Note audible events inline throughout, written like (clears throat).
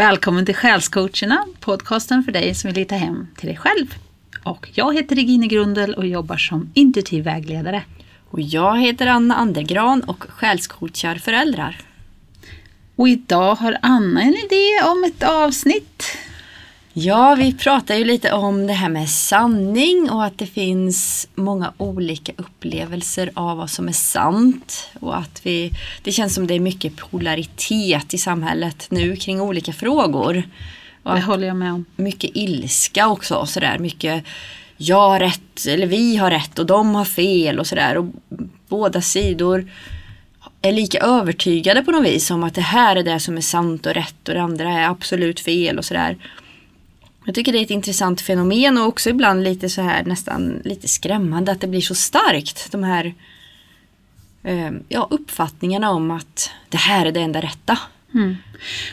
Välkommen till Själscoacherna, podcasten för dig som vill hitta hem till dig själv. Och jag heter Regine Grundel och jobbar som intuitiv vägledare. Och jag heter Anna Andergran och själscoachar föräldrar. Och idag har Anna en idé om ett avsnitt. Ja, vi pratar ju lite om det här med sanning och att det finns många olika upplevelser av vad som är sant. Och att vi, det känns som det är mycket polaritet i samhället nu kring olika frågor. Och det håller jag med om. Mycket ilska också. Sådär. Mycket jag har rätt eller vi har rätt och de har fel och sådär. Och båda sidor är lika övertygade på något vis om att det här är det som är sant och rätt och det andra är absolut fel och sådär. Jag tycker det är ett intressant fenomen och också ibland lite så här nästan lite skrämmande att det blir så starkt. De här eh, ja, uppfattningarna om att det här är det enda rätta. Mm.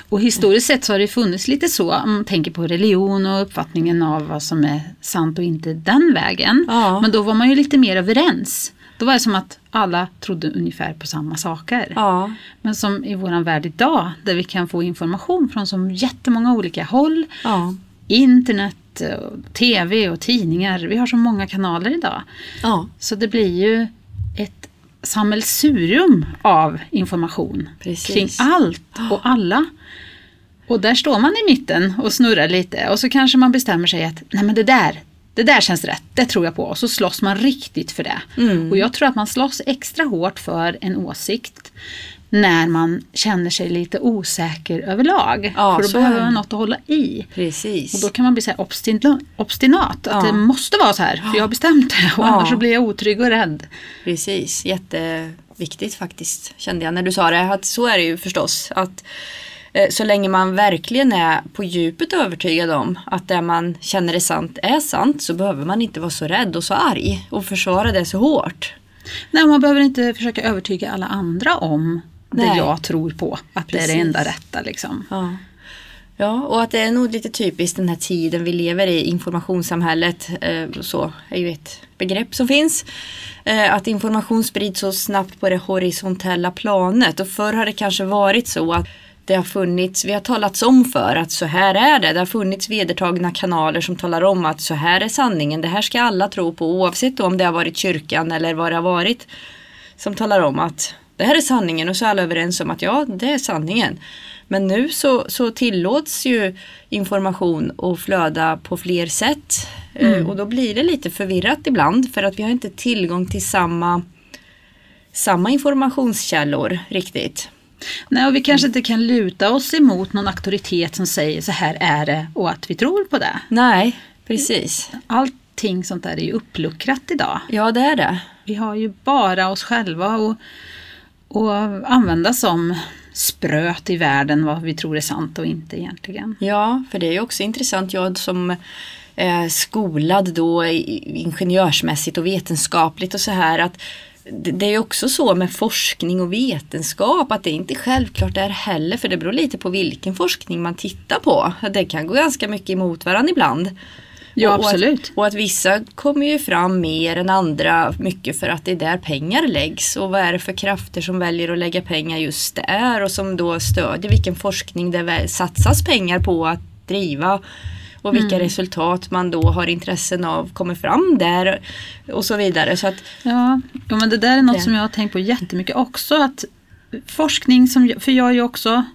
Och historiskt sett så har det funnits lite så, om man tänker på religion och uppfattningen av vad som är sant och inte den vägen. Ja. Men då var man ju lite mer överens. Då var det som att alla trodde ungefär på samma saker. Ja. Men som i våran värld idag, där vi kan få information från så jättemånga olika håll. Ja. Internet, tv och tidningar. Vi har så många kanaler idag. Ja. Så det blir ju ett sammelsurium av information Precis. kring allt och alla. Och där står man i mitten och snurrar lite och så kanske man bestämmer sig att nej men det där, det där känns rätt, det tror jag på. Och så slåss man riktigt för det. Mm. Och jag tror att man slåss extra hårt för en åsikt när man känner sig lite osäker överlag. Ja, för då behöver man något att hålla i. Precis. Och då kan man bli så här obstin- obstinat, att Ja. det måste vara så här, för jag har bestämt det och Ja. annars så blir jag otrygg och rädd. Precis, jätteviktigt faktiskt kände jag när du sa det. Att så är det ju förstås. Att eh, så länge man verkligen är på djupet övertygad om att det man känner är sant är sant så behöver man inte vara så rädd och så arg och försvara det så hårt. Nej, man behöver inte försöka övertyga alla andra om det Nej. jag tror på, att det är det Precis. enda rätta. Liksom. Ja. ja, och att det är nog lite typiskt den här tiden vi lever i, informationssamhället, eh, så är ju ett begrepp som finns. Eh, att information sprids så snabbt på det horisontella planet och förr har det kanske varit så att det har funnits, vi har talats om för att så här är det. Det har funnits vedertagna kanaler som talar om att så här är sanningen. Det här ska alla tro på oavsett om det har varit kyrkan eller vad det har varit. Som talar om att det här är sanningen och så är alla överens om att ja, det är sanningen. Men nu så, så tillåts ju information att flöda på fler sätt. Eh, Och då blir det lite förvirrat ibland för att vi har inte tillgång till samma, samma informationskällor riktigt. Nej, och vi kanske inte kan luta oss emot någon auktoritet som säger så här är det och att vi tror på det. Nej, precis. Allting sånt där är ju uppluckrat idag. Ja, det är det. Vi har ju bara oss själva och, och använda som spröt i världen vad vi tror är sant och inte egentligen. Ja, för det är ju också intressant. Jag som är skolad då ingenjörsmässigt och vetenskapligt och så här att det det är ju också så med forskning och vetenskap att det inte är självklart där heller för det beror lite på vilken forskning man tittar på. Det kan gå ganska mycket emot varandra ibland. Ja, Och- absolut. Att, och att vissa kommer ju fram mer än andra mycket för att det är där pengar läggs. Och vad är det för krafter som väljer att lägga pengar just där och som då stödjer vilken forskning det satsas pengar på att driva. Och vilka Mm. resultat man då har intressen av kommer fram där och så vidare. Så att, Ja, ja men det där är något Det. som jag har tänkt på jättemycket också. Att forskning, som, för jag är ju också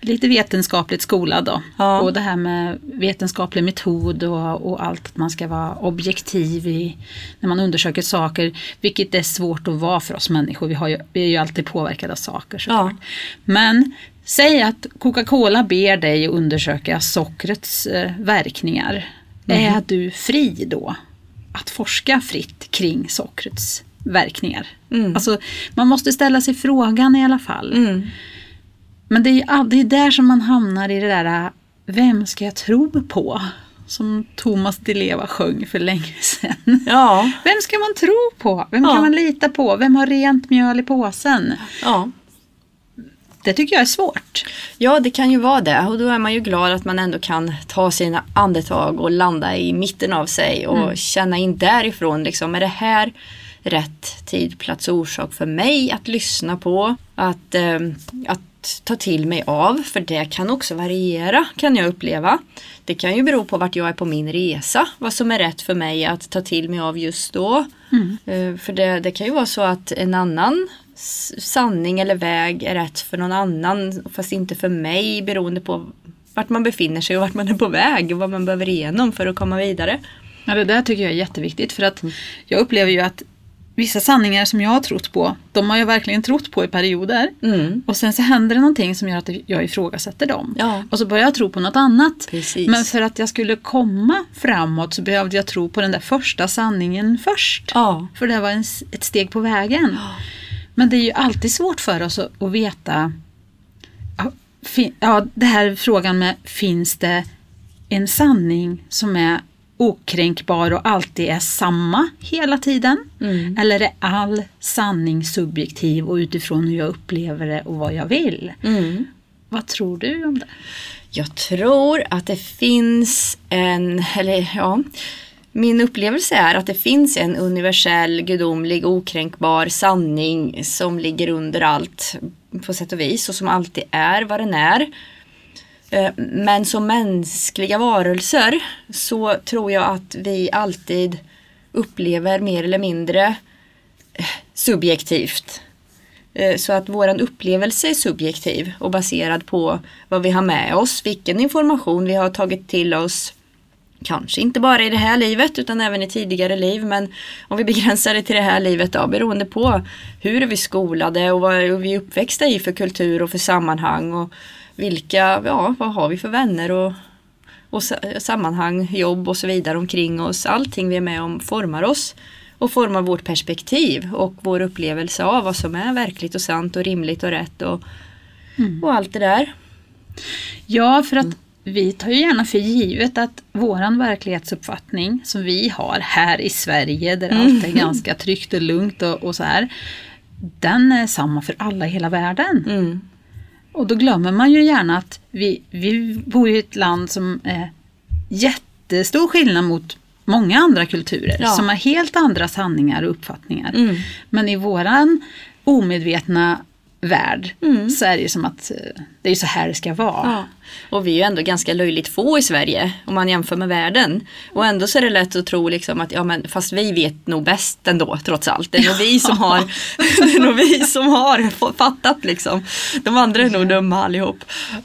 lite vetenskapligt skolad då. Ja. Och det här med vetenskaplig metod och, och allt, att man ska vara objektiv i, när man undersöker saker. Vilket är svårt att vara för oss människor. Vi, har ju, vi är ju alltid påverkade av saker. såklart. Men säg att Coca-Cola ber dig att undersöka sockrets eh, verkningar. Är du fri då att forska fritt kring sockrets verkningar? Mm. Alltså, man måste ställa sig frågan i alla fall. mm, Men det är, det är där som man hamnar i det där, vem ska jag tro på? Som Thomas Di Leva sjöng för länge (laughs) sedan. ja, Vem ska man tro på? Vem Ja. kan man lita på? Vem har rent mjöl i påsen? ja. Det tycker jag är svårt. Ja, det kan ju vara det. Och då är man ju glad att man ändå kan ta sina andetag och landa i mitten av sig och känna in därifrån. Liksom, är det här rätt tid, plats och orsak för mig att lyssna på? Att, eh, att ta till mig av för det kan också variera kan jag uppleva. Det kan ju bero på vart jag är på min resa, vad som är rätt för mig att ta till mig av just då. Mm. Eh, för det, det kan ju vara så att en annan sanning eller väg är rätt för någon annan fast inte för mig beroende på vart man befinner sig och vart man är på väg och vad man behöver igenom för att komma vidare. Ja, det där tycker jag är jätteviktigt för att jag upplever ju att vissa sanningar som jag har trott på, de har jag verkligen trott på i perioder. Mm. Och sen så händer det någonting som gör att jag ifrågasätter dem. Ja. Och så börjar jag tro på något annat. Precis. Men för att jag skulle komma framåt så behövde jag tro på den där första sanningen först. Ja. För det var en, ett steg på vägen. Ja. Men det är ju alltid svårt för oss att, att veta ja, det här frågan med finns det en sanning som är okränkbar och alltid är samma hela tiden? Mm. Eller är all sanning subjektiv och utifrån hur jag upplever det och vad jag vill? Mm. Vad tror du om det? Jag tror att det finns en, eller ja, min upplevelse är att det finns en universell, gudomlig, okränkbar sanning som ligger under allt på sätt och vis och som alltid är vad den är. Eh, men som mänskliga varelser så tror jag att vi alltid upplever mer eller mindre eh, subjektivt. Eh, så att våran upplevelse är subjektiv och baserad på vad vi har med oss, vilken information vi har tagit till oss Kanske inte bara i det här livet utan även i tidigare liv men om vi begränsar det till det här livet då beroende på hur är vi skolade och vad är vi uppväxta i för kultur och för sammanhang och vilka, ja vad har vi för vänner och, och sammanhang, jobb och så vidare omkring oss. Allting vi är med om formar oss och formar vårt perspektiv och vår upplevelse av vad som är verkligt och sant och rimligt och rätt och, mm. och allt det där. Ja, för att vi tar ju gärna för givet att våran verklighetsuppfattning som vi har här i Sverige där allt är mm. ganska tryggt och lugnt och, och, så här. Den är samma för alla i hela världen. Och då glömmer man ju gärna att vi, vi bor i ett land som är jättestor skillnad mot många andra kulturer ja. som har helt andra sanningar och uppfattningar. Mm. Men i våran omedvetna värld mm. så är det ju som att eh, det är så här det ska vara. Ja. Och vi är ju ändå ganska löjligt få i Sverige om man jämför med världen. Och ändå så är det lätt att tro liksom att ja men fast vi vet nog bäst ändå trots allt. Det är nog vi som har, (laughs) det är nog vi som har fattat liksom. De andra är nog dumma allihop.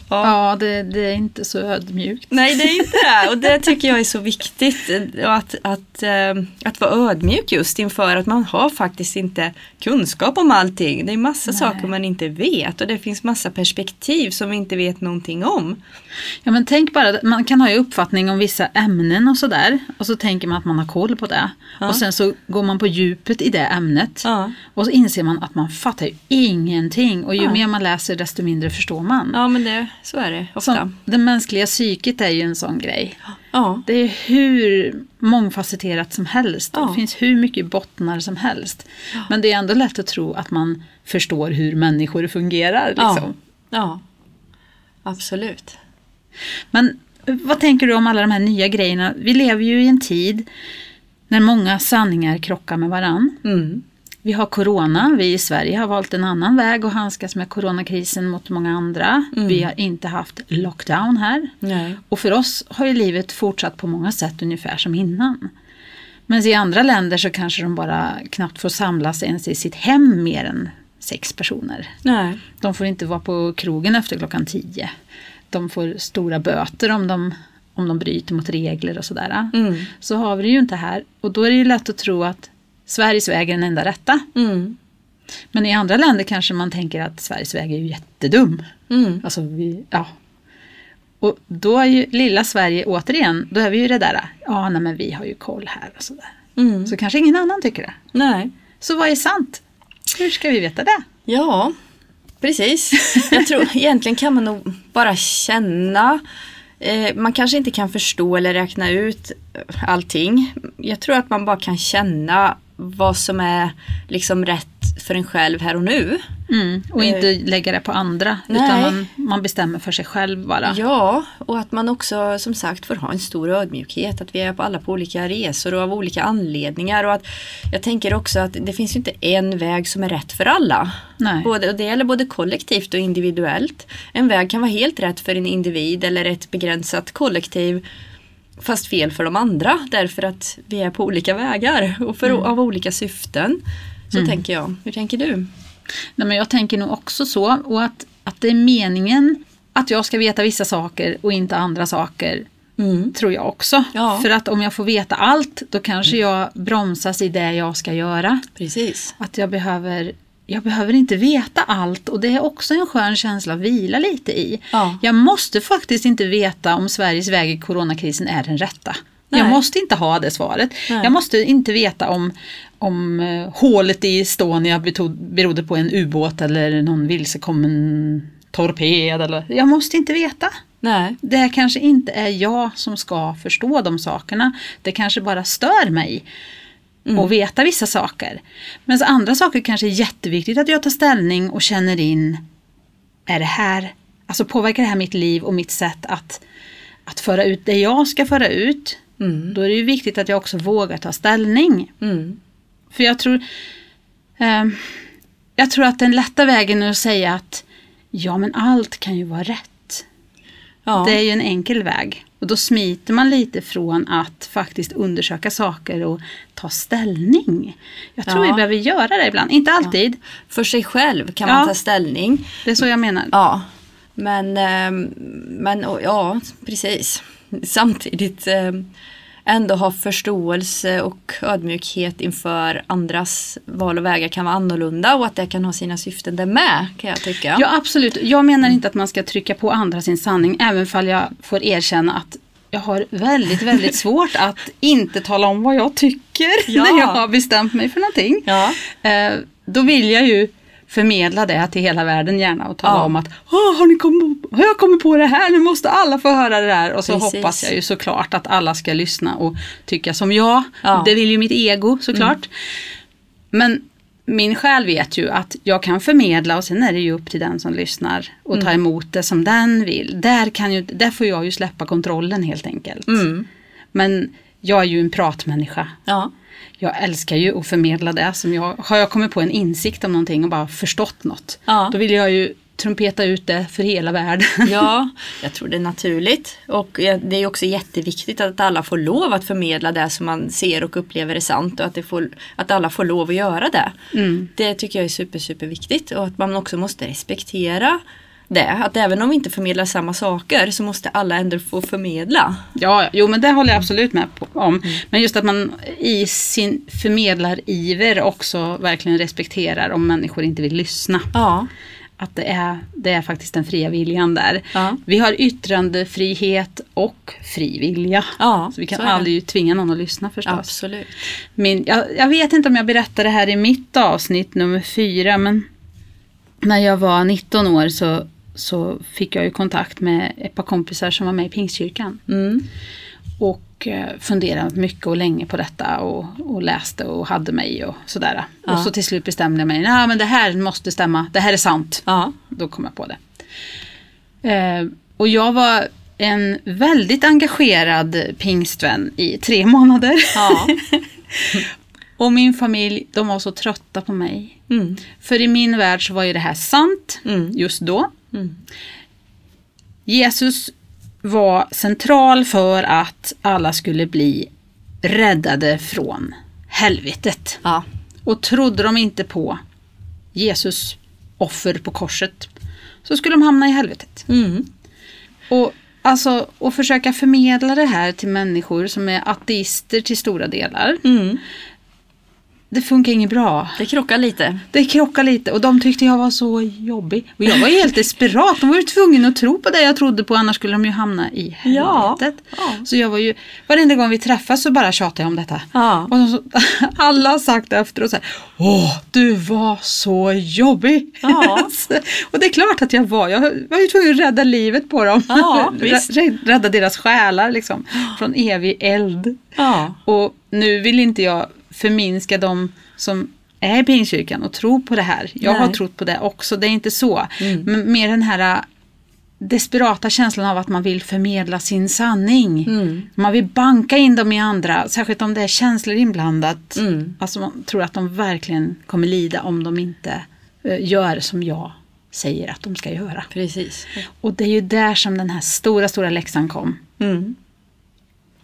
Ja, ja det, det, är inte så ödmjukt. Nej det är inte det och det tycker jag är så viktigt. Att, att, eh, att vara ödmjuk just inför att man har faktiskt inte kunskap om allting. Det är massa Nej. saker man inte vet och det finns massa perspektiv som vi inte vet någonting om. Ja men tänk bara, man kan ha ju uppfattning om vissa ämnen och sådär och så tänker man att man har koll på det. Ja. Och sen så går man på djupet i det ämnet ja. och så inser man att man fattar ju ingenting och ju ja. mer man läser desto mindre förstår man. Ja men det, så är det ofta. Så, det mänskliga psyket är ju en sån grej. Ja. Det är hur mångfacetterat som helst. Det finns hur mycket bottnar som helst. Men det är ändå lätt att tro att man förstår hur människor fungerar. Liksom. ja. Absolut. Men vad tänker du om alla de här nya grejerna? Vi lever ju i en tid när många sanningar krockar med varann. Mm. Vi har corona, vi i Sverige har valt en annan väg att handskas med coronakrisen mot många andra. Mm. Vi har inte haft lockdown här. Nej. Och för oss har ju livet fortsatt på många sätt ungefär som innan. Men i andra länder så kanske de bara knappt får samlas ens i sitt hem mer än sex personer. Nej. De får inte vara på krogen efter klockan tio. De får stora böter om de, om de bryter mot regler och sådär. Mm. Så har vi det ju inte här. Och då är det ju lätt att tro att Sveriges väg är den enda rätta. Mm. Men i andra länder kanske man tänker att Sveriges väg är ju jättedum. Mm. Alltså vi, ja. Och då är ju lilla Sverige återigen, då är vi ju det där, ja nej men vi har ju koll här och sådär. Mm. Så kanske ingen annan tycker det. Nej. Så vad är sant? Hur ska vi veta det? Ja, precis. Jag tror (laughs) egentligen kan man nog bara känna. Eh, man kanske inte kan förstå eller räkna ut allting. Jag tror att man bara kan känna vad som är liksom rätt för en själv här och nu. Mm, och inte lägga det på andra Nej. utan man, man bestämmer för sig själv bara. Ja, och att man också som sagt får ha en stor ödmjukhet. Att vi är på alla på olika resor och av olika anledningar. Och att jag tänker också att det finns ju inte en väg som är rätt för alla. Nej. Både, och det gäller både kollektivt och individuellt. En väg kan vara helt rätt för en individ eller ett begränsat kollektiv. Fast fel för de andra därför att vi är på olika vägar och för, av olika syften. Så tänker jag. Hur tänker du? Nej, men jag tänker nog också så. Och att, att det är meningen att jag ska veta vissa saker och inte andra saker. Tror jag också. Ja. För att om jag får veta allt då kanske jag bromsas i det jag ska göra. Precis. Att jag behöver jag behöver inte veta allt och det är också en skön känsla att vila lite i. Ja. Jag måste faktiskt inte veta om Sveriges väg i coronakrisen är den rätta. Nej. Jag måste inte ha det svaret. Nej. Jag måste inte veta om, om eh, hålet i Estonia berodde på en ubåt eller någon vilsekommen torped. Eller, jag måste inte veta. Nej. Det kanske inte är jag som ska förstå de sakerna. Det kanske bara stör mig att veta vissa saker. Men andra saker kanske är jätteviktigt att jag tar ställning och känner in. Är det här, alltså påverkar det här mitt liv och mitt sätt att, att föra ut det jag ska föra ut. Mm. Då är det ju viktigt att jag också vågar ta ställning. Mm. För jag tror, ehm, jag tror att den lätta vägen är att säga att ja men allt kan ju vara rätt. Ja. Det är ju en enkel väg. Och då smiter man lite från att faktiskt undersöka saker och ta ställning. Jag tror Ja. vi behöver göra det ibland. Inte alltid. För sig själv kan Ja. man ta ställning. Det är så jag menar. Ja, men, ehm, men ja, precis. Samtidigt ehm, ändå ha förståelse och ödmjukhet inför andras val och vägar kan vara annorlunda och att det kan ha sina syften det med kan jag tycka. Ja absolut. Jag menar inte att man ska trycka på andra sin sanning. Även fall jag får erkänna att jag har väldigt, väldigt (laughs) svårt att inte tala om vad jag tycker Ja. när jag har bestämt mig för någonting. Ja. Eh, då vill jag ju förmedla det till hela världen gärna och tala Ja. om att "Åh, har, ni kommit, har jag kommit på det här, nu måste alla få höra det här. Och så Precis. hoppas jag ju såklart att alla ska lyssna och tycka som jag. Ja. Mm. Det vill ju mitt ego såklart. Men min själ vet ju att jag kan förmedla och sen är det ju upp till den som lyssnar och Mm. ta emot det som den vill. Där, kan ju, där får jag ju släppa kontrollen helt enkelt. Mm. Men jag är ju en pratmänniska. Ja. Jag älskar ju att förmedla det. Som jag, har jag kommit på en insikt om någonting och bara förstått något. Ja. Då vill jag ju trumpeta ut det för hela världen. ja, (laughs) jag tror det är naturligt. Och det är också jätteviktigt att alla får lov att förmedla det som man ser och upplever är sant och att, får, att alla får lov att göra det. Mm. Det tycker jag är super, super viktigt och att man också måste respektera det. Att även om vi inte förmedlar samma saker så måste alla ändå få förmedla. Ja, jo men det håller jag absolut med på, om. Mm. Men just att man i sin förmedlariver också verkligen respekterar om människor inte vill lyssna. Ja, Att det är, det är faktiskt den fria viljan där. Ja. Vi har yttrandefrihet och fri vilja. Ja, så vi kan så aldrig tvinga någon att lyssna förstås. absolut. Min, jag, jag vet inte om jag berättade det här i mitt avsnitt nummer fyra men när jag var 19 år så, så fick jag ju kontakt med ett par kompisar som var med i Pingstkyrkan. Mm. Och eh, funderade mycket och länge på detta och, och läste och hade mig och sådär. Ja. Och så till slut bestämde jag mig, nej men det här måste stämma, det här är sant. Ja, Då kom jag på det. Eh, och jag var en väldigt engagerad pingstvän i tre (laughs) månader. ja. (laughs) Och min familj, de var så trötta på mig. Mm. För i min värld så var ju det här sant Mm. just då. Mm. Jesus var central för att alla skulle bli räddade från helvetet. ja. Och trodde de inte på Jesus offer på korset så skulle de hamna i helvetet. Mm. Och alltså att försöka förmedla det här till människor som är ateister till stora delar. Mm. Det funkar inget bra. Det krockar lite. Det krockade lite och de tyckte jag var så jobbig. Och jag var helt desperat. De var ju tvungna att tro på det jag trodde på annars skulle de ju hamna i helvetet. Ja. Så jag var ju, varenda gång vi träffas så bara tjatade jag om detta. Ja. Och så, (laughs) alla har sagt efter och så här, Åh, du var så jobbig. Ja. (laughs) och det är klart att jag var. Jag var ju tvungen att rädda livet på dem. Ja, (laughs) Rädda deras själar liksom. Från evig eld. Ja. Och nu vill inte jag förminska de som är Pingstkyrkan och tror på det här. Jag Nej. har trott på det också, det är inte så. Mm. Men mer den här äh, desperata känslan av att man vill förmedla sin sanning. Mm. Man vill banka in dem i andra, särskilt om det är känslor inblandat. Mm. Alltså man tror att de verkligen kommer lida om de inte eh, gör som jag säger att de ska göra. Precis. Och det är ju där som den här stora, stora läxan kom. Mm.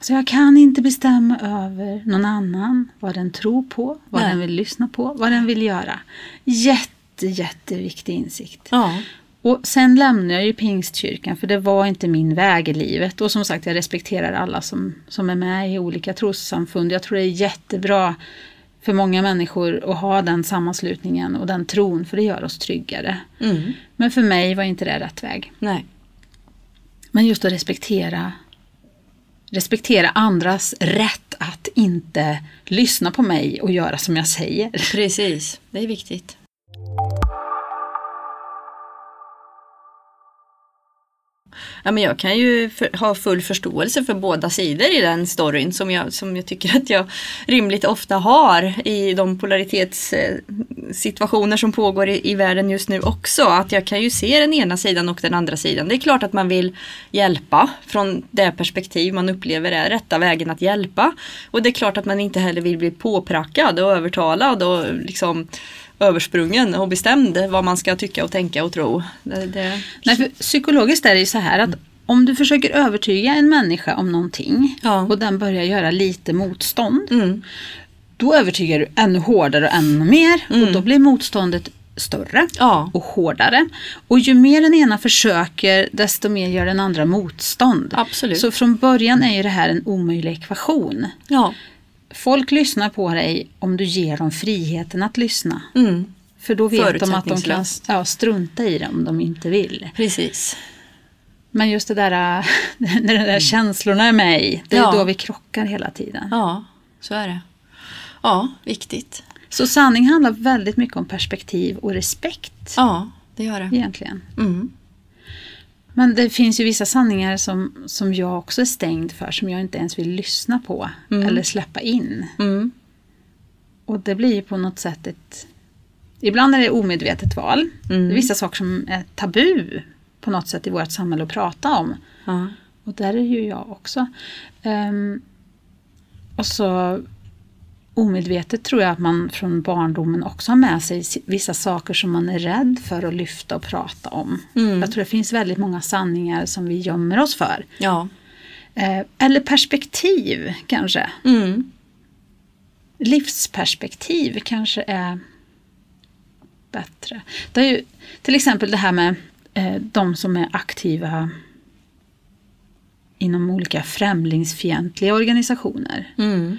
Så jag kan inte bestämma över någon annan, vad den tror på, vad Nej. den vill lyssna på, vad den vill göra. Jätte, jätteviktig insikt. Ja. Och sen lämnade jag ju Pingstkyrkan för det var inte min väg i livet. Och som sagt, jag respekterar alla som, som är med i olika trossamfund. Jag tror det är jättebra för många människor att ha den sammanslutningen och den tron, för det gör oss tryggare. Mm. Men för mig var inte det rätt väg. Nej. Men just att respektera respektera andras rätt att inte lyssna på mig och göra som jag säger. Precis. Det är viktigt. Ja, men jag kan ju för, ha full förståelse för båda sidor i den storyn som jag, som jag tycker att jag rimligt ofta har i de polaritetssituationer som pågår i, i världen just nu också. Att jag kan ju se den ena sidan och den andra sidan. Det är klart att man vill hjälpa från det perspektiv man upplever är rätta vägen att hjälpa. Och det är klart att man inte heller vill bli påprackad och övertalad och liksom översprungen och bestämd vad man ska tycka och tänka och tro. Det, det... Nej, för psykologiskt är det ju så här att om du försöker övertyga en människa om någonting Ja. och den börjar göra lite motstånd, Mm. då övertygar du ännu hårdare och ännu mer och då blir motståndet större Ja. och hårdare. Och ju mer den ena försöker, desto mer gör den andra motstånd. Absolut. Så från början är ju det här en omöjlig ekvation. Ja. Folk lyssnar på dig om du ger dem friheten att lyssna. Mm. För då vet de att de kan ja, strunta i det om de inte vill. Precis. Men just det där (laughs) när de där känslorna är med i, det är Ja. då vi krockar hela tiden. Ja, så är det. Ja, viktigt. Så sanning handlar väldigt mycket om perspektiv och respekt Ja, det gör det. egentligen. Mm. Men det finns ju vissa sanningar som, som jag också är stängd för, som jag inte ens vill lyssna på eller släppa in. Mm. Och det blir ju på något sätt ett... Ibland är det omedvetet val. Mm. Det är vissa saker som är tabu på något sätt i vårt samhälle att prata om. Och där är ju jag också. Ehm, och så omedvetet tror jag att man från barndomen också har med sig si- vissa saker som man är rädd för att lyfta och prata om. Mm. Jag tror det finns väldigt många sanningar som vi gömmer oss för. Ja. Eh, eller perspektiv kanske. Mm. Livsperspektiv kanske är bättre. Det är ju till exempel det här med eh, de som är aktiva inom olika främlingsfientliga organisationer. Mm.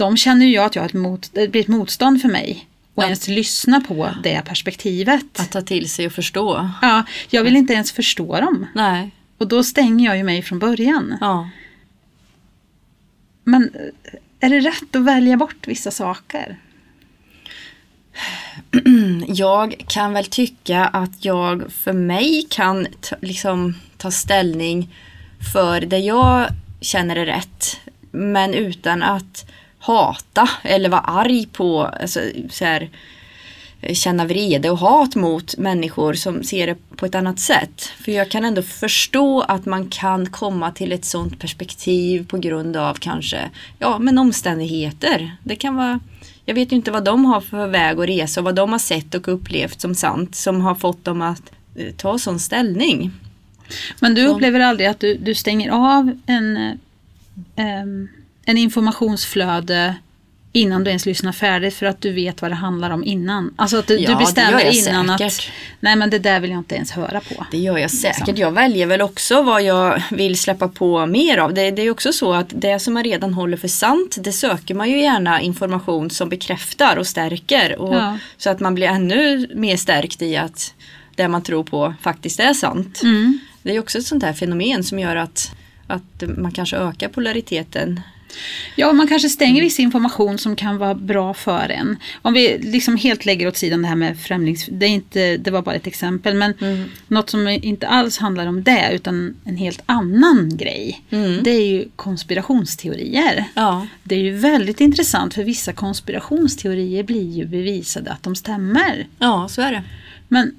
De känner ju jag att jag ett mot, det blir ett motstånd för mig och Ja. ens lyssna på det perspektivet. Att ta till sig och förstå. Ja, jag vill inte ens förstå dem Nej. och då stänger jag ju mig från början. Ja. Men eh, är det rätt att välja bort vissa saker? (clears throat) Jag kan väl tycka att jag för mig kan liksom, ta ställning för det jag känner är rätt. Men utan att hata eller vara arg på, alltså, så här, känna vrede och hat mot människor som ser det på ett annat sätt. För jag kan ändå förstå att man kan komma till ett sånt perspektiv på grund av kanske, ja men omständigheter. Det kan vara, jag vet ju inte vad de har för väg att resa och vad de har sett och upplevt som sant som har fått dem att eh, ta sån ställning. Men du upplever aldrig att du, du stänger av en, eh, em, en informationsflöde innan du ens lyssnar färdigt för att du vet vad det handlar om innan. Alltså att du, Ja, du bestämmer innan att säkert. nej men det där vill jag inte ens höra på. Det gör jag säkert. Liksom. Jag väljer väl också vad jag vill släppa på mer av. Det, det är också så att det som man redan håller för sant, det söker man ju gärna information som bekräftar och stärker. Och, Ja. Så att man blir ännu mer stärkt i att det man tror på faktiskt är sant. Mm. Det är också ett sånt här fenomen som gör att, att man kanske ökar polariteten Ja, man kanske stänger viss information som kan vara bra för en. Om vi liksom helt lägger åt sidan det här med främlings... Det, är inte, det var bara ett exempel, men mm. något som inte alls handlar om det, utan en helt annan grej. Mm. Det är ju konspirationsteorier. Ja. Det är ju väldigt intressant, för vissa konspirationsteorier blir ju bevisade att de stämmer. Ja, så är det. Men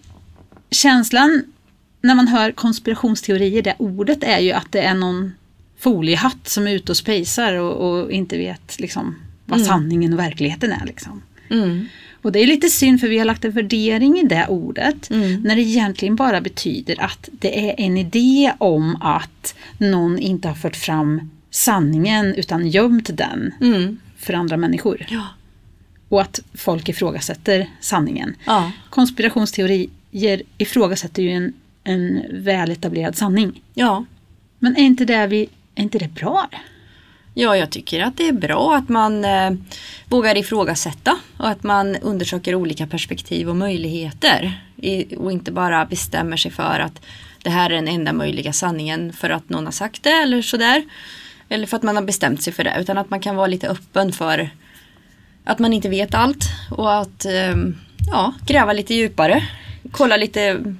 känslan när man hör konspirationsteorier, det ordet är ju att det är någon foliehatt som är ute och spejsar och, och, inte vet liksom, vad mm. sanningen och verkligheten är. Liksom. Mm. Och det är lite synd för vi har lagt en värdering i det ordet mm. när det egentligen bara betyder att det är en idé om att någon inte har fört fram sanningen utan gömt den mm. för andra människor. Ja. Och att folk ifrågasätter sanningen. Ja. Konspirationsteorier ifrågasätter ju en, en väletablerad sanning. Ja. Men är inte det vi är inte det bra? Ja, jag tycker att det är bra att man eh, vågar ifrågasätta och att man undersöker olika perspektiv och möjligheter i, och inte bara bestämmer sig för att det här är den enda möjliga sanningen för att någon har sagt det eller sådär. Eller för att man har bestämt sig för det utan att man kan vara lite öppen för att man inte vet allt och att eh, ja, gräva lite djupare. Kolla lite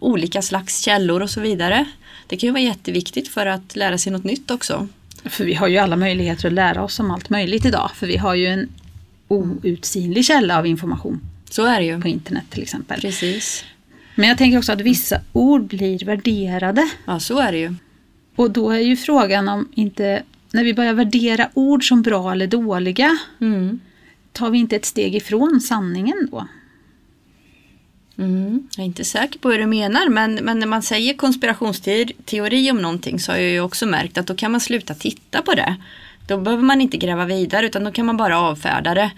olika slags källor och så vidare. Det kan ju vara jätteviktigt för att lära sig något nytt också. För vi har ju alla möjligheter att lära oss om allt möjligt idag. För vi har ju en outsinlig källa av information. Så är det ju. På internet till exempel. Precis. Men jag tänker också att vissa ord blir värderade. Ja, så är det ju. Och då är ju frågan om inte, när vi börjar värdera ord som bra eller dåliga, mm. tar vi inte ett steg ifrån sanningen då? Mm. Jag är inte säker på hur du menar men, men när man säger konspirationsteori om någonting så har jag ju också märkt att då kan man sluta titta på det. Då behöver man inte gräva vidare utan då kan man bara avfärda det.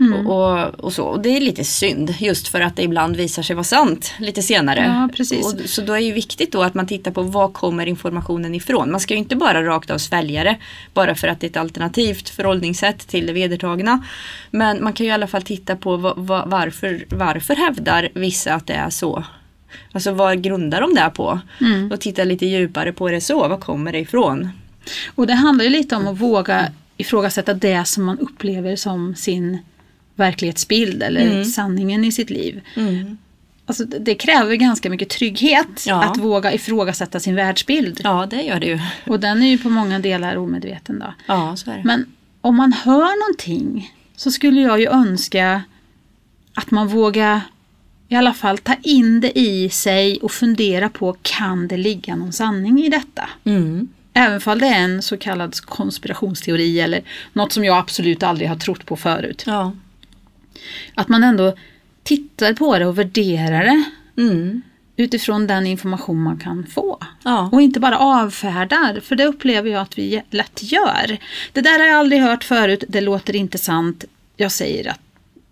Mm. Och, och, så. och det är lite synd just för att det ibland visar sig vara sant lite senare. Ja, precis. Och, så då är det viktigt då att man tittar på var kommer informationen ifrån. Man ska ju inte bara rakt av svälja det bara för att det är ett alternativt förhållningssätt till det vedertagna. Men man kan ju i alla fall titta på var, varför, varför hävdar vissa att det är så. Alltså vad grundar de det på? Mm. Och titta lite djupare på det så, var kommer det ifrån? Och det handlar ju lite om att våga ifrågasätta det som man upplever som sin verklighetsbild eller mm. sanningen i sitt liv. Mm. Alltså, det kräver ganska mycket trygghet ja. att våga ifrågasätta sin världsbild. Ja, det gör det ju. Och den är ju på många delar omedveten. Då. Ja, så är det. Men om man hör någonting så skulle jag ju önska att man vågar i alla fall ta in det i sig och fundera på kan det ligga någon sanning i detta? Mm. Även om det är en så kallad konspirationsteori eller något som jag absolut aldrig har trott på förut. Ja. Att man ändå tittar på det och värderar det. Mm. Utifrån den information man kan få. Ja. Och inte bara avfärdar, för det upplever jag att vi lätt gör. Det där har jag aldrig hört förut, det låter inte sant. Jag säger att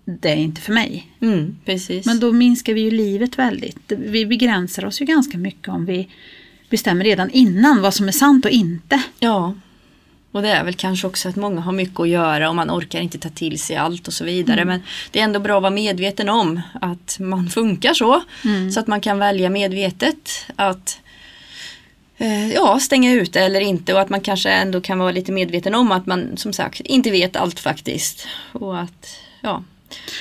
det är inte för mig. Mm. Men då minskar vi ju livet väldigt. Vi begränsar oss ju ganska mycket om vi bestämmer redan innan vad som är sant och inte. Ja, och det är väl kanske också att många har mycket att göra och man orkar inte ta till sig allt och så vidare. Mm. Men det är ändå bra att vara medveten om att man funkar så. Mm. Så att man kan välja medvetet att eh, ja, stänga ute eller inte och att man kanske ändå kan vara lite medveten om att man som sagt inte vet allt faktiskt. Och att, ja.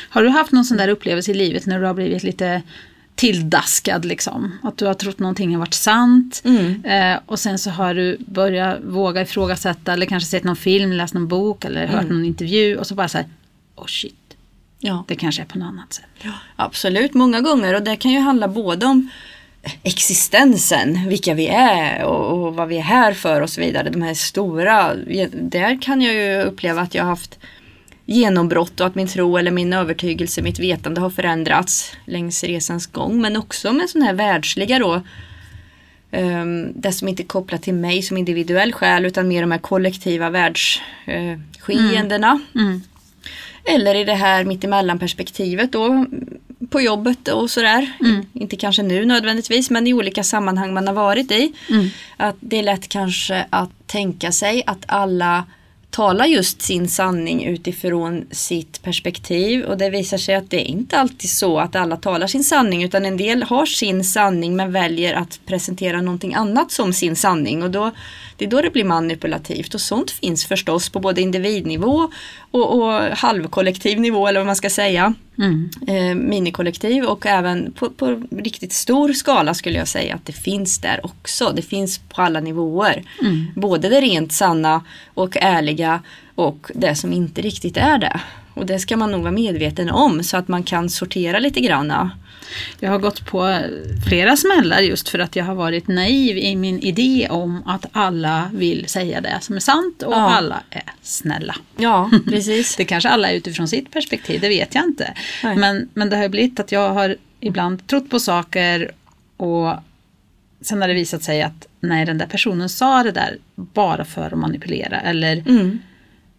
Har du haft någon sån där upplevelse i livet när du har blivit lite tilldaskad liksom. Att du har trott någonting har varit sant. Mm. Eh, och sen så har du börjat våga ifrågasätta eller kanske sett någon film, läst någon bok eller hört mm. någon intervju och så bara så här, oh shit. Ja. Det kanske är på något annat sätt. Ja, absolut, många gånger och det kan ju handla både om existensen, vilka vi är och, och vad vi är här för och så vidare. De här stora, där kan jag ju uppleva att jag har haft genombrott och att min tro eller min övertygelse, mitt vetande har förändrats längs resans gång. Men också med sådana här världsliga då. Um, det som inte är kopplat till mig som individuell själ utan mer de här kollektiva världsskeendena. Uh, mm. mm. Eller i det här mittemellan perspektivet då på jobbet och sådär. Mm. Inte kanske nu nödvändigtvis men i olika sammanhang man har varit i. Mm. Att det är lätt kanske att tänka sig att alla talar just sin sanning utifrån sitt perspektiv. Och det visar sig att det är inte alltid så att alla talar sin sanning utan en del har sin sanning men väljer att presentera någonting annat som sin sanning. Och då, det är då det blir manipulativt och sånt finns förstås på både individnivå och, och halvkollektiv nivå eller vad man ska säga. Mm. Eh, minikollektiv och även på, på, riktigt stor skala skulle jag säga att det finns där också. Det finns på alla nivåer. Mm. Både det rent sanna och ärliga och det som inte riktigt är det. Och det ska man nog vara medveten om så att man kan sortera lite granna. Jag har gått på flera smällar just för att jag har varit naiv i min idé om att alla vill säga det som är sant och ja. alla är snälla. Ja, (laughs) precis. det kanske alla är utifrån sitt perspektiv, det vet jag inte. Men, men det har blivit att jag har ibland trott på saker och sen har det visat sig att nej, den där personen sa det där bara för att manipulera eller mm.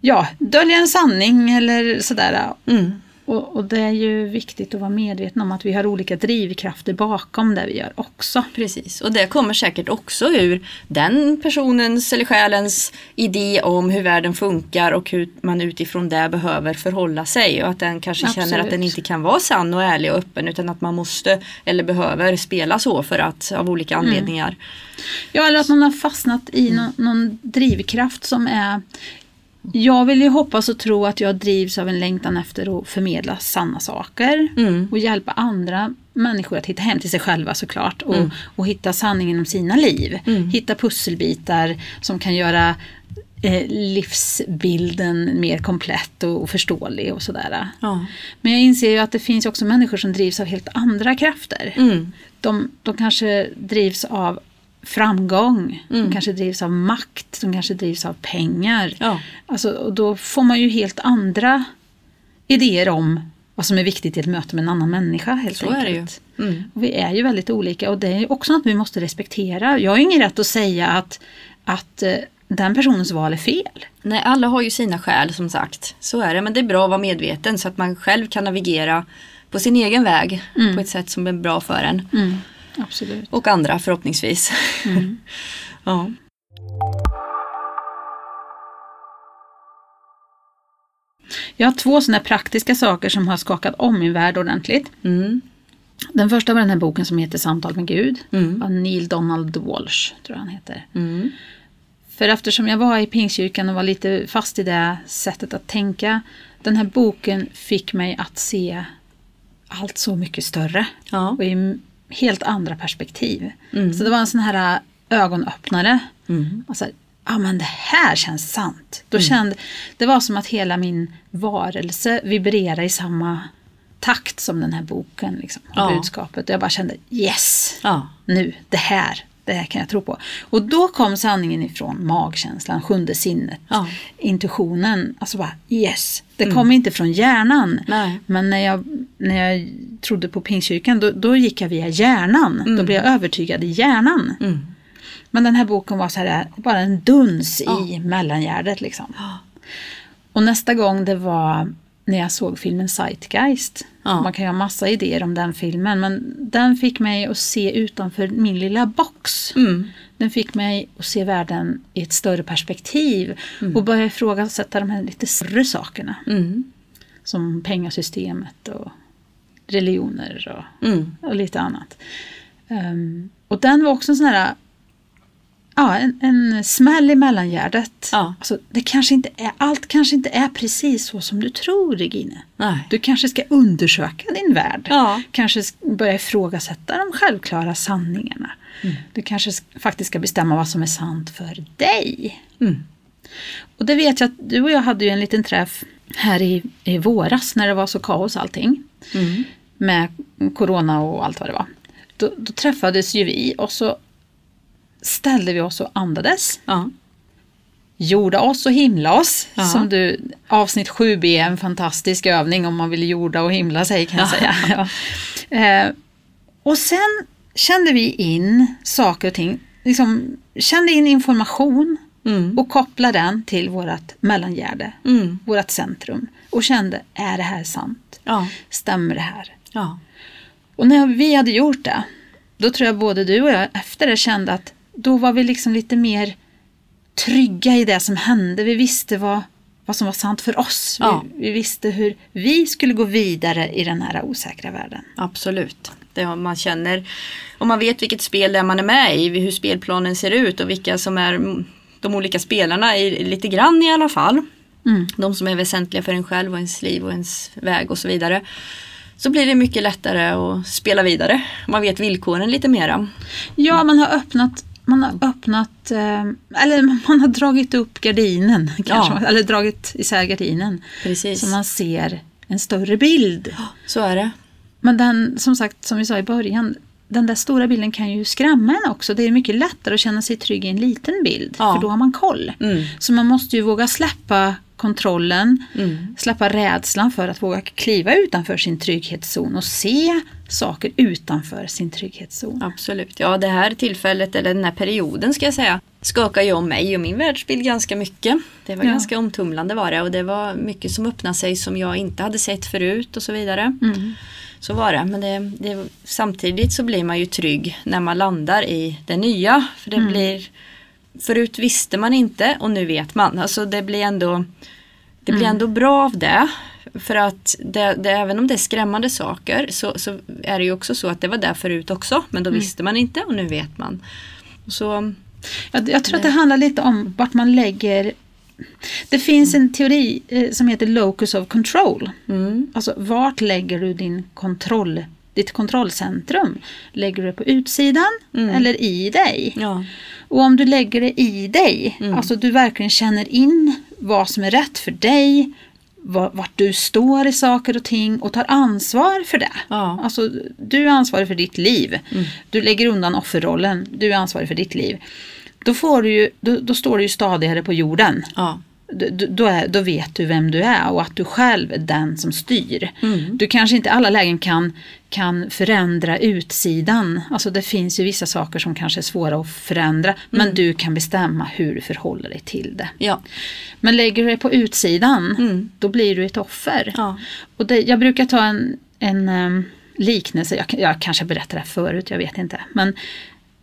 ja, dölja en sanning eller sådär. Mm. Och, och, det är ju viktigt att vara medveten om att vi har olika drivkrafter bakom det vi gör också. Precis, och det kommer säkert också ur den personens eller själens idé om hur världen funkar och hur man utifrån det behöver förhålla sig och att den kanske Absolut. känner att den inte kan vara sann och ärlig och öppen utan att man måste eller behöver spela så för att av olika mm. anledningar. Mm. Ja, eller att man har fastnat i någon, någon drivkraft som är jag vill ju hoppas och tro att jag drivs av en längtan efter att förmedla sanna saker mm. och hjälpa andra människor att hitta hem till sig själva såklart och, mm. och hitta sanningen om sina liv. Mm. Hitta pusselbitar som kan göra eh, livsbilden mer komplett och, och förståelig och sådär. Ja. Men jag inser ju att det finns också människor som drivs av helt andra krafter. Mm. De, de kanske drivs av framgång, mm. de kanske drivs av makt, de kanske drivs av pengar. Ja. Alltså, och då får man ju helt andra idéer om vad som är viktigt i ett möte med en annan människa. Helt Så enkelt. är det ju. Mm. Och vi är ju väldigt olika och det är också något vi måste respektera. Jag har ingen rätt att säga att, att eh, den personens val är fel. Nej, alla har ju sina skäl som sagt. Så är det, men det är bra att vara medveten så att man själv kan navigera på sin egen väg mm. på ett sätt som är bra för en. Mm. Absolut. Och andra förhoppningsvis. Mm. (laughs) ja. Jag har två sådana praktiska saker som har skakat om min värld ordentligt. Mm. Den första var den här boken som heter Samtal med Gud mm. av Neil Donald Walsh, tror jag han heter. Mm. För eftersom jag var i Pingstkyrkan och var lite fast i det sättet att tänka, den här boken fick mig att se allt så mycket större. Ja. Och i helt andra perspektiv. Mm. Så det var en sån här äh, ögonöppnare. Mm. Och så här, ja men det här känns sant. Då mm. kände, det var som att hela min varelse vibrerade i samma takt som den här boken. Liksom, ja. budskapet. Och jag bara kände yes, ja. nu, det här, det här kan jag tro på. Och då kom sanningen ifrån magkänslan, sjunde sinnet, ja. intuitionen. Alltså bara yes. Det mm. kom inte från hjärnan. Nej. Men när jag, när jag trodde på Pingstkyrkan då, då gick jag via hjärnan. Mm. Då blev jag övertygad i hjärnan. Mm. Men den här boken var så här, bara en duns ja. i mellangärdet liksom. Och nästa gång det var när jag såg filmen Zeitgeist. Ja. Man kan ju ha massa idéer om den filmen men den fick mig att se utanför min lilla box. Mm. Den fick mig att se världen i ett större perspektiv mm. och börja ifrågasätta de här lite större sakerna. Mm. Som pengasystemet och religioner och, mm. och lite annat. Um, och den var också en sån här Ja, en, en smäll i mellangärdet. Ja. Alltså, det kanske inte är, allt kanske inte är precis så som du tror Regine. Nej. Du kanske ska undersöka din värld. Ja. Kanske börja ifrågasätta de självklara sanningarna. Mm. Du kanske faktiskt ska bestämma vad som är sant för dig. Mm. Och det vet jag att du och jag hade ju en liten träff här i, i våras när det var så kaos allting. Mm. Med corona och allt vad det var. Då, då träffades ju vi och så ställde vi oss och andades. Ja. Jorda oss och himla oss. Ja. Som du, avsnitt 7b är en fantastisk övning om man vill jorda och himla sig kan jag säga. Eh, och sen kände vi in saker och ting, liksom, kände in information mm. och kopplade den till vårt mellangärde, mm. vårt centrum. Och kände, är det här sant? Ja. Stämmer det här? Ja. Och när vi hade gjort det, då tror jag både du och jag efter det kände att då var vi liksom lite mer trygga i det som hände. Vi visste vad, vad som var sant för oss. Ja. Vi, vi visste hur vi skulle gå vidare i den här osäkra världen. Absolut. Det man känner, och man vet vilket spel det är man är med i, hur spelplanen ser ut och vilka som är de olika spelarna, i, lite grann i alla fall. Mm. De som är väsentliga för en själv och ens liv och ens väg och så vidare. Så blir det mycket lättare att spela vidare. Man vet villkoren lite mera. Ja, man har öppnat man har öppnat, eh, eller (laughs) man har dragit upp gardinen, (laughs) kanske, Ja. eller dragit isär gardinen. Precis. Så man ser en större bild. Så är det. Men den, som sagt, som vi sa i början, den där stora bilden kan ju skrämma en också. Det är mycket lättare att känna sig trygg i en liten bild, Ja. för då har man koll. Mm. Så man måste ju våga släppa kontrollen, Mm. släppa rädslan för att våga kliva utanför sin trygghetszon och se saker utanför sin trygghetszon. Absolut. Ja, det här tillfället, eller den här perioden ska jag säga, skakade ju om mig och min världsbild ganska mycket. Det var Ja. ganska omtumlande var det och det var mycket som öppnade sig som jag inte hade sett förut och så vidare. Mm. Så var det. Men det, det, samtidigt så blir man ju trygg när man landar i det nya. För det blir, förut visste man inte och nu vet man. Alltså det blir ändå, det blir ändå bra av det. För att det, det, även om det är skrämmande saker så, så är det ju också så att det var där förut också. Men då visste man inte och nu vet man. Så, Jag, jag tror att det handlar lite om vart man lägger det finns en teori eh, som heter locus of control. mm, Alltså vart lägger du din kontroll, ditt kontrollcentrum? Lägger du det på utsidan eller i dig? ja, Och om du lägger det i dig, alltså du verkligen känner in vad som är rätt för dig, va- vart du står i saker och ting och tar ansvar för det. Ja. Alltså du är ansvarig för ditt liv. Du lägger undan offerrollen, du är ansvarig för ditt liv. Då, får du ju, då, då står du ju stadigare på jorden. ja, Då, är, då vet du vem du är och att du själv är den som styr. Mm. Du kanske inte i alla lägen kan, kan förändra utsidan. Alltså det finns ju vissa saker som kanske är svåra att förändra. Men du kan bestämma hur du förhåller dig till det. ja, Men lägger du det på utsidan, Mm. då blir du ett offer. ja, Och det, jag brukar ta en, en em, liknelse, jag, jag kanske berättade det här förut, jag vet inte. Men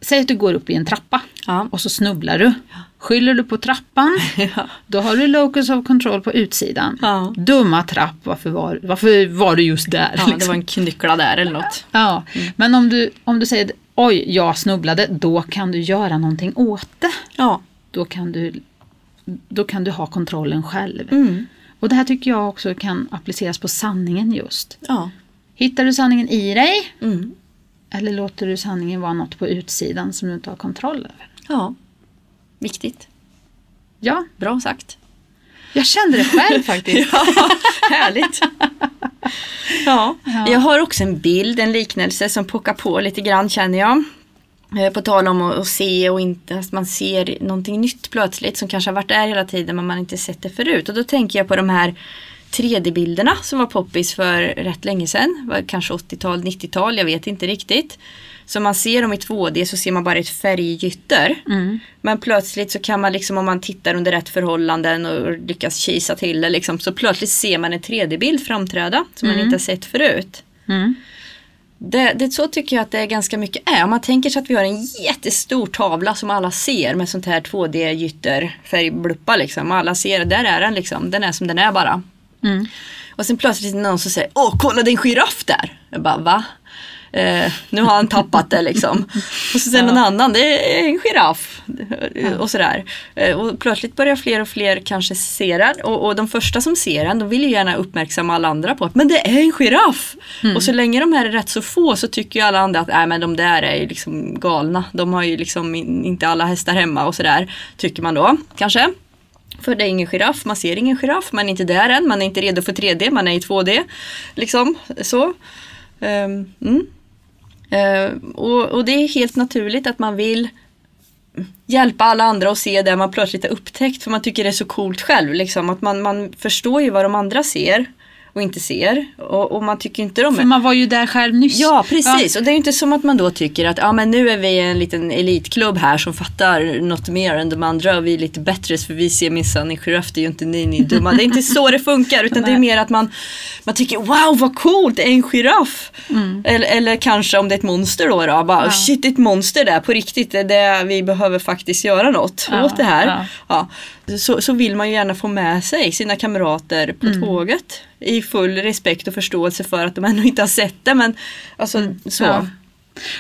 säg att du går upp i en trappa ja, och så snubblar du. Skyller du på trappan, (laughs) ja, då har du locus of control på utsidan. Ja. Dumma trapp, varför var, varför var du just där? ja, det liksom? var en knyckla där eller något. ja. Men om du, om du säger oj, jag snubblade, då kan du göra någonting åt det. Ja, Då kan du, då kan du ha kontrollen själv. mm, Och det här tycker jag också kan appliceras på sanningen just. ja, Hittar du sanningen i dig mm, eller låter du sanningen vara något på utsidan som du inte har kontroll över? ja. Viktigt. Ja, Bra sagt. jag kände det själv faktiskt. (laughs) Ja, härligt. Ja. Ja. Jag har också en bild, en liknelse som pockar på lite grann känner jag. Eh, På tal om att, se och inte, att man ser någonting nytt plötsligt som kanske har varit där hela tiden men man inte sett det förut. Och då tänker jag på de här 3D-bilderna som var poppis för rätt länge sedan. Kanske 80-tal, 90-tal, jag vet inte riktigt. Så man ser dem i 2D så ser man bara ett färggytter. Mm. Men plötsligt så kan man liksom om man tittar under rätt förhållanden och lyckas kisa till det liksom, så plötsligt ser man en 3D-bild framträda som man inte har sett förut. Mm. Det, det så tycker jag att det är ganska mycket är. Om man tänker sig att vi har en jättestor tavla som alla ser med sånt här 2D-gytter, färgbluppa liksom. Alla ser, där är den liksom. Den är som den är bara. Mm. Och sen plötsligt är det någon som säger Åh, kolla det är en giraff där! Jag bara, va? Eh, nu har han tappat det liksom. (laughs) Och så säger någon annan, det är en giraff. Och sådär. Eh, och plötsligt börjar fler och fler kanske se den. Och, och de första som ser den, de vill ju gärna uppmärksamma alla andra på att men det är en giraff! Och så länge de här är rätt så få så tycker ju alla andra att nej men de där är ju liksom galna. De har ju liksom in, inte alla hästar hemma och sådär. Tycker man då, kanske. För det är ingen giraff, man ser ingen giraff, man är inte där än, man är inte redo för 3D, man är i 2D. Liksom så. Ehm, mm. Eh, och, och det är helt naturligt att man vill hjälpa alla andra att se det man plötsligt har upptäckt för man tycker det är så coolt själv. Liksom. Att man, man förstår ju vad de andra ser. Och inte ser. Och, och man tycker inte de För man var ju där själv nyss. Ja precis och det är ju inte som att man då tycker att ja, men nu är vi en liten elitklubb här som fattar något mer än de andra och vi är lite bättre för vi ser minsann är ju inte ni, ni är dumma. Det är inte så det funkar utan det är mer att man, man tycker wow vad coolt, är en giraff. Mm. Eller, eller kanske om det är ett monster då, då bara Ja. shit det är ett monster där på riktigt, det är det, vi behöver faktiskt göra något Ja, åt det här. ja. Ja. Så, så vill man ju gärna få med sig sina kamrater på Mm. tåget i full respekt och förståelse för att de ännu inte har sett det. Men alltså så. Mm. Ja.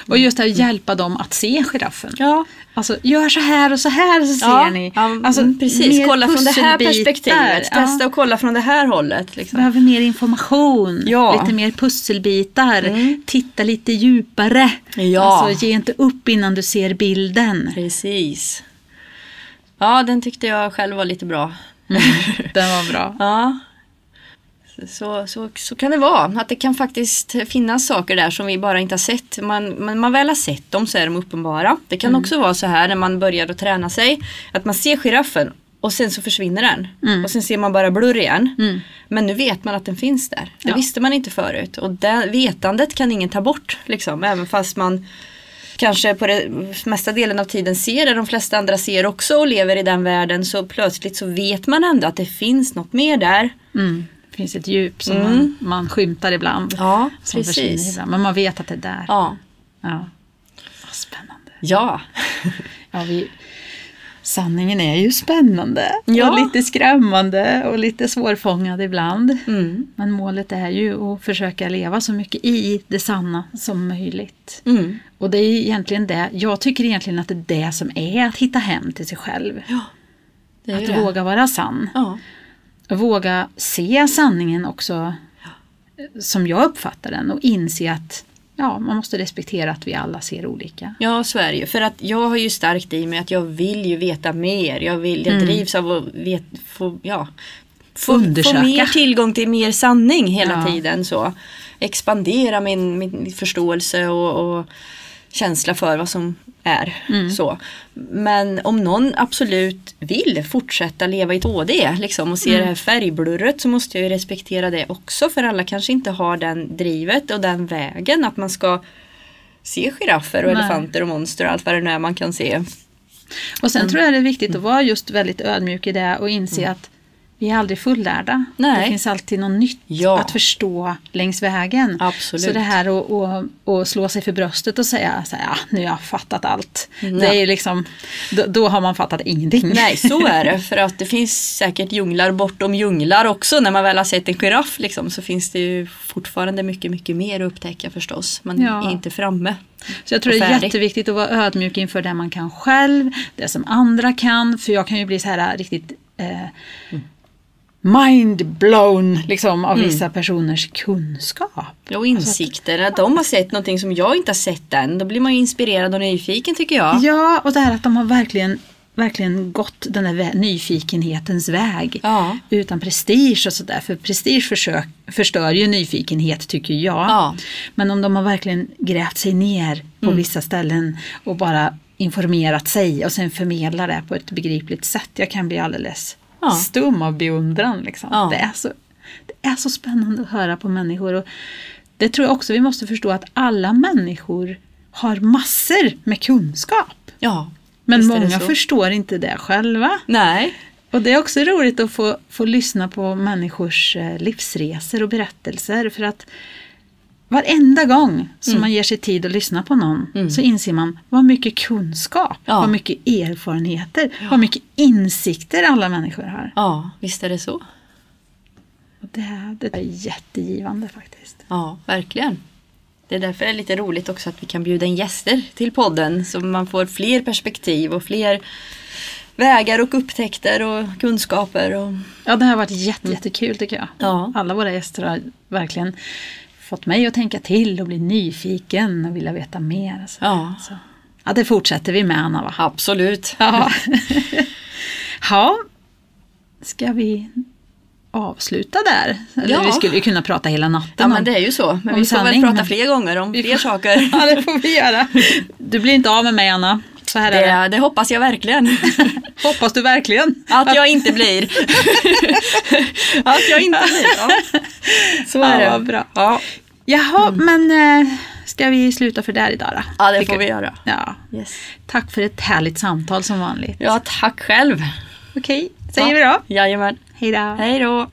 Och just det här hjälpa dem att se giraffen. Ja, Alltså gör så här och så här så ser ja, ni. ja, Alltså, mm, precis. Kolla från det här perspektivet. Ja. Testa och kolla från det här hållet. Liksom. Behöver mer information, Ja. lite mer pusselbitar, Mm. titta lite djupare. Ja. Alltså ge inte upp innan du ser bilden. Precis. Ja, den tyckte jag själv var lite bra. Den var bra. (laughs) Ja. Så, så, så kan det vara. Att det kan faktiskt finnas saker där som vi bara inte har sett. Man, men man väl har sett dem så är de uppenbara. Det kan också vara så här när man börjar att träna sig. Att man ser giraffen och sen så försvinner den. Mm. Och sen ser man bara blurr igen. Mm. Men nu vet man att den finns där. Det Ja. visste man inte förut. Och det vetandet kan ingen ta bort. Liksom, även fast man kanske på det mesta delen av tiden ser det de flesta andra ser också och lever i den världen. Så plötsligt så vet man ändå att det finns något mer där. Mm. Det finns ett djup som Mm. man, man skymtar ibland. Ja, som försvinner precis. ibland. Men man vet att det är där. Ja. Ja. Vad spännande. Ja. (laughs) Ja, vi, sanningen är ju spännande Ja. och lite skrämmande och lite svårfångad ibland. Mm. Men målet är ju att försöka leva så mycket i det sanna som möjligt. Mm. Och det är egentligen det, jag tycker egentligen att det är det som är att hitta hem till sig själv. Ju att det. våga vara sann. Ja. Våga se sanningen också som jag uppfattar den och inse att ja, man måste respektera att vi alla ser olika. ja, ju. För att jag har ju starkt i mig att jag vill ju veta mer. Jag, vill, jag Mm. drivs av att vet, få, ja, få, få mer tillgång till mer sanning hela Ja. tiden. Så. Expandera min, min förståelse och, och känsla för vad som är. Mm. Så. Men om någon absolut vill fortsätta leva i 2D liksom, och se Mm. det här färgblurret så måste jag ju respektera det också. För alla kanske inte har den drivet och den vägen att man ska se giraffer och Nej. elefanter och monster och allt vad det nu är man kan se. Och sen tror jag det är viktigt att vara just väldigt ödmjuk i det och inse att vi är aldrig fullärda. Nej. Det finns alltid något nytt Ja. att förstå längs vägen. Absolut. Så det här att, att, att slå sig för bröstet och säga så här, ja, nu har jag fattat allt. Mm. Det är liksom, då, då har man fattat ingenting. Nej, så (laughs) är det. För att det finns säkert djunglar bortom djunglar också. När man väl har sett en giraff liksom, så finns det ju fortfarande mycket, mycket mer att upptäcka förstås. Man Ja. är inte framme. Så jag tror det är jätteviktigt att vara ödmjuk inför det man kan själv, det som andra kan. För jag kan ju bli så här riktigt eh, mind blown liksom, av Mm. vissa personers kunskap. Och insikter. Att de har sett någonting som jag inte har sett än. Då blir man ju inspirerad och nyfiken tycker jag. Ja, och det här att de har verkligen, verkligen gått den där nyfikenhetens väg. Ja. Utan prestige och sådär. För prestige försök, förstör ju nyfikenhet tycker jag. Ja. Men om de har verkligen grävt sig ner på Mm. vissa ställen och bara informerat sig och sen förmedlar det på ett begripligt sätt. Jag kan bli alldeles Ja. stum av beundran. Liksom. Ja. Det, är så, det är så spännande att höra på människor. Och det tror jag också vi måste förstå att alla människor har massor med kunskap. Ja. Men många förstår inte det själva. Nej. Och det är också roligt att få, få lyssna på människors eh, livsresor och berättelser. För att varenda gång som Mm. man ger sig tid att lyssna på någon Mm. så inser man vad mycket kunskap, Ja. vad mycket erfarenheter, vad mycket insikter alla människor har. Ja, visst är det så. Och det, det är jättegivande faktiskt. Ja, verkligen. Det är därför det är lite roligt också att vi kan bjuda in gäster till podden så man får fler perspektiv och fler vägar och upptäckter och kunskaper. Och... Ja, det har varit jätte, jättekul tycker jag. Ja. Alla våra gäster har verkligen fått mig att tänka till och bli nyfiken och vilja veta mer. Så. Ja, Så. Ja, det fortsätter vi med Anna va? absolut. Ja. (laughs) ja. Ska vi avsluta där? Eller Ja. vi skulle ju kunna prata hela natten. Ja om- men det är ju så. Men vi får väl sanning, prata men- fler gånger om fler saker. (laughs) Ja, det får vi göra. Du blir inte av med mig Anna. Så här är Det, det hoppas jag verkligen. (laughs) Hoppas du verkligen. Att jag inte blir. (laughs) att jag inte blir. Ja. Så är Ja, det. bra. Ja. Jaha, men eh, ska vi sluta för där idag då? ja, det Tycker får vi göra. Ja. Yes. Tack för ett härligt samtal som vanligt. Ja, tack själv. Okej, säger Ja. vi då. Jajamän. Hej då. Hej då.